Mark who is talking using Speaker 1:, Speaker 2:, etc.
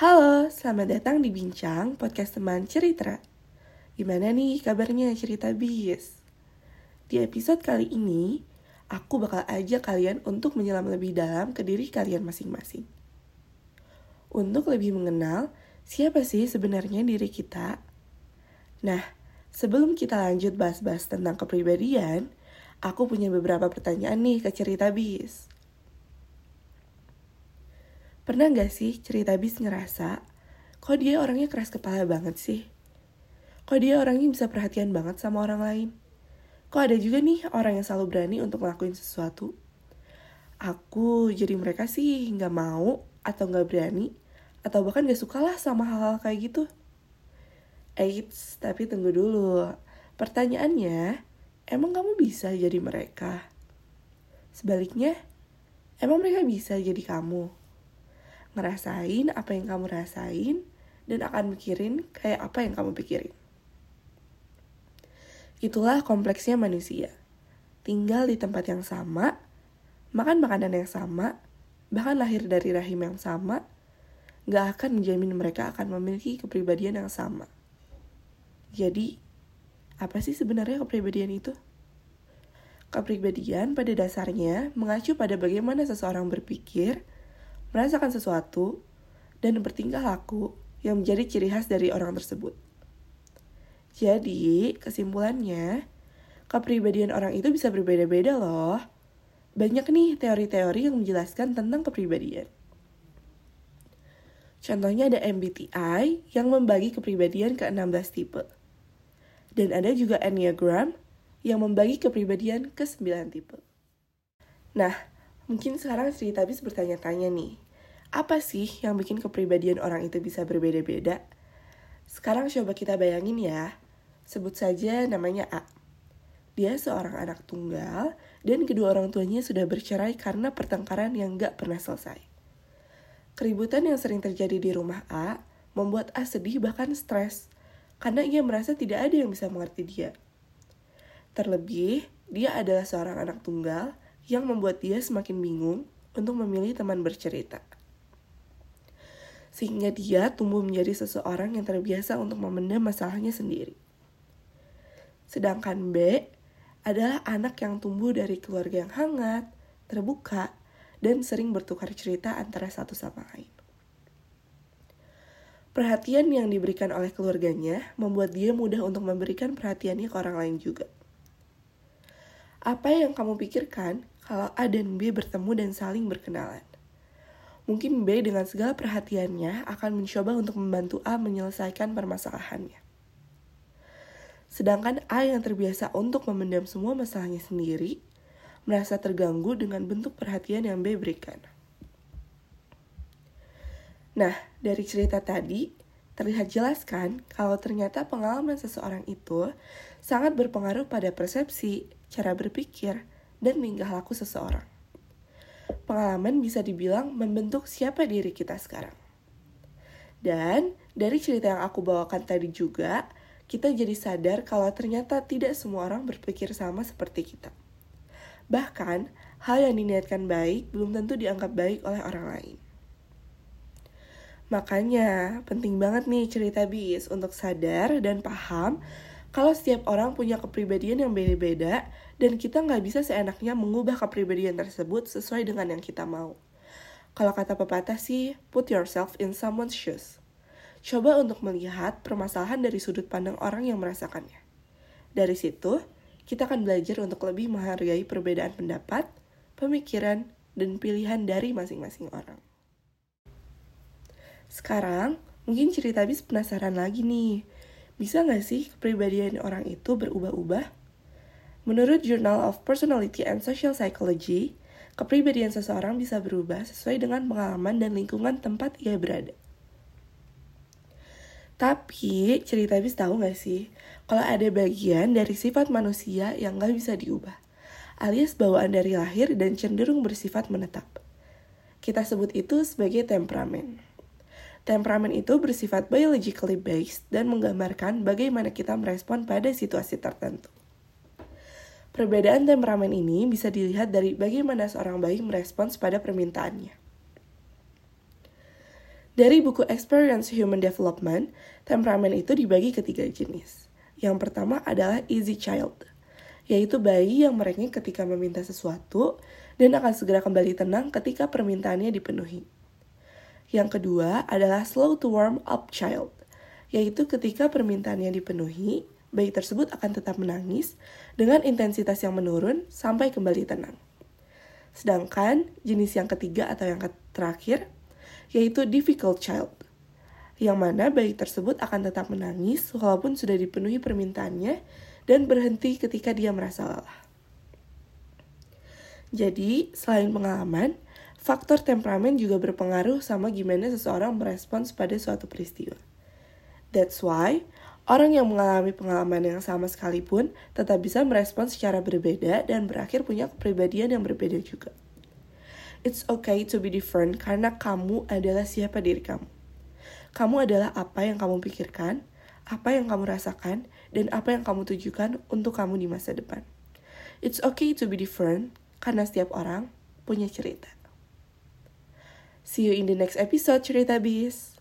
Speaker 1: Halo, selamat datang di Bincang, podcast teman cerita. Gimana nih kabarnya cerita bis? Di episode kali ini, aku bakal ajak kalian untuk menyelam lebih dalam ke diri kalian masing-masing. Untuk lebih mengenal siapa sih sebenarnya diri kita. Nah, sebelum kita lanjut bahas-bahas tentang kepribadian, aku punya beberapa pertanyaan nih ke cerita bis. Pernah gak sih cerita bis ngerasa, kok dia orangnya keras kepala banget sih? Kok dia orangnya bisa perhatian banget sama orang lain? Kok ada juga nih orang yang selalu berani untuk ngelakuin sesuatu? Aku jadi mereka sih nggak mau atau nggak berani atau bahkan gak suka lah sama hal-hal kayak gitu. Eits, tapi tunggu dulu. Pertanyaannya, emang kamu bisa jadi mereka? Sebaliknya, emang mereka bisa jadi kamu? Ngerasain apa yang kamu rasain dan akan mikirin kayak apa yang kamu pikirin. Itulah kompleksnya manusia. Tinggal di tempat yang sama, makan makanan yang sama, bahkan lahir dari rahim yang sama, gak akan menjamin mereka akan memiliki kepribadian yang sama. Jadi, apa sih sebenarnya kepribadian itu? Kepribadian pada dasarnya mengacu pada bagaimana seseorang berpikir, merasakan sesuatu, dan bertingkah laku yang menjadi ciri khas dari orang tersebut. Jadi, kesimpulannya, kepribadian orang itu bisa berbeda-beda loh. Banyak nih teori-teori yang menjelaskan tentang kepribadian. Contohnya ada MBTI yang membagi kepribadian ke 16 tipe. Dan ada juga Enneagram yang membagi kepribadian ke 9 tipe. Nah, Mungkin sekarang cerita habis bertanya-tanya nih, apa sih yang bikin kepribadian orang itu bisa berbeda-beda? Sekarang coba kita bayangin ya, sebut saja namanya A. Dia seorang anak tunggal dan kedua orang tuanya sudah bercerai karena pertengkaran yang gak pernah selesai. Keributan yang sering terjadi di rumah A membuat A sedih bahkan stres karena ia merasa tidak ada yang bisa mengerti dia. Terlebih, dia adalah seorang anak tunggal yang membuat dia semakin bingung untuk memilih teman bercerita. Sehingga dia tumbuh menjadi seseorang yang terbiasa untuk memendam masalahnya sendiri. Sedangkan B adalah anak yang tumbuh dari keluarga yang hangat, terbuka, dan sering bertukar cerita antara satu sama lain. Perhatian yang diberikan oleh keluarganya membuat dia mudah untuk memberikan perhatiannya ke orang lain juga. Apa yang kamu pikirkan kalau A dan B bertemu dan saling berkenalan. Mungkin B dengan segala perhatiannya akan mencoba untuk membantu A menyelesaikan permasalahannya. Sedangkan A yang terbiasa untuk memendam semua masalahnya sendiri, merasa terganggu dengan bentuk perhatian yang B berikan. Nah, dari cerita tadi, terlihat jelas kan kalau ternyata pengalaman seseorang itu sangat berpengaruh pada persepsi, cara berpikir, dan tingkah laku seseorang. Pengalaman bisa dibilang membentuk siapa diri kita sekarang. Dan dari cerita yang aku bawakan tadi juga, kita jadi sadar kalau ternyata tidak semua orang berpikir sama seperti kita. Bahkan, hal yang diniatkan baik belum tentu dianggap baik oleh orang lain. Makanya, penting banget nih cerita bis untuk sadar dan paham kalau setiap orang punya kepribadian yang beda-beda dan kita nggak bisa seenaknya mengubah kepribadian tersebut sesuai dengan yang kita mau. Kalau kata pepatah sih, put yourself in someone's shoes. Coba untuk melihat permasalahan dari sudut pandang orang yang merasakannya. Dari situ, kita akan belajar untuk lebih menghargai perbedaan pendapat, pemikiran, dan pilihan dari masing-masing orang. Sekarang, mungkin cerita bis penasaran lagi nih bisa nggak sih kepribadian orang itu berubah-ubah? Menurut Journal of Personality and Social Psychology, kepribadian seseorang bisa berubah sesuai dengan pengalaman dan lingkungan tempat ia berada. Tapi, cerita bis tahu nggak sih, kalau ada bagian dari sifat manusia yang nggak bisa diubah, alias bawaan dari lahir dan cenderung bersifat menetap. Kita sebut itu sebagai temperamen. Temperamen itu bersifat biologically based dan menggambarkan bagaimana kita merespon pada situasi tertentu. Perbedaan temperamen ini bisa dilihat dari bagaimana seorang bayi merespons pada permintaannya. Dari buku Experience Human Development, temperamen itu dibagi ke tiga jenis. Yang pertama adalah easy child, yaitu bayi yang merengek ketika meminta sesuatu dan akan segera kembali tenang ketika permintaannya dipenuhi. Yang kedua adalah slow to warm up child, yaitu ketika permintaannya dipenuhi, bayi tersebut akan tetap menangis dengan intensitas yang menurun sampai kembali tenang. Sedangkan jenis yang ketiga atau yang terakhir yaitu difficult child, yang mana bayi tersebut akan tetap menangis walaupun sudah dipenuhi permintaannya dan berhenti ketika dia merasa lelah. Jadi, selain pengalaman, faktor temperamen juga berpengaruh sama gimana seseorang merespons pada suatu peristiwa. That's why, orang yang mengalami pengalaman yang sama sekalipun tetap bisa merespons secara berbeda dan berakhir punya kepribadian yang berbeda juga. It's okay to be different karena kamu adalah siapa diri kamu. Kamu adalah apa yang kamu pikirkan, apa yang kamu rasakan, dan apa yang kamu tujukan untuk kamu di masa depan. It's okay to be different karena setiap orang punya cerita. See you in the next episode Cerita Bis.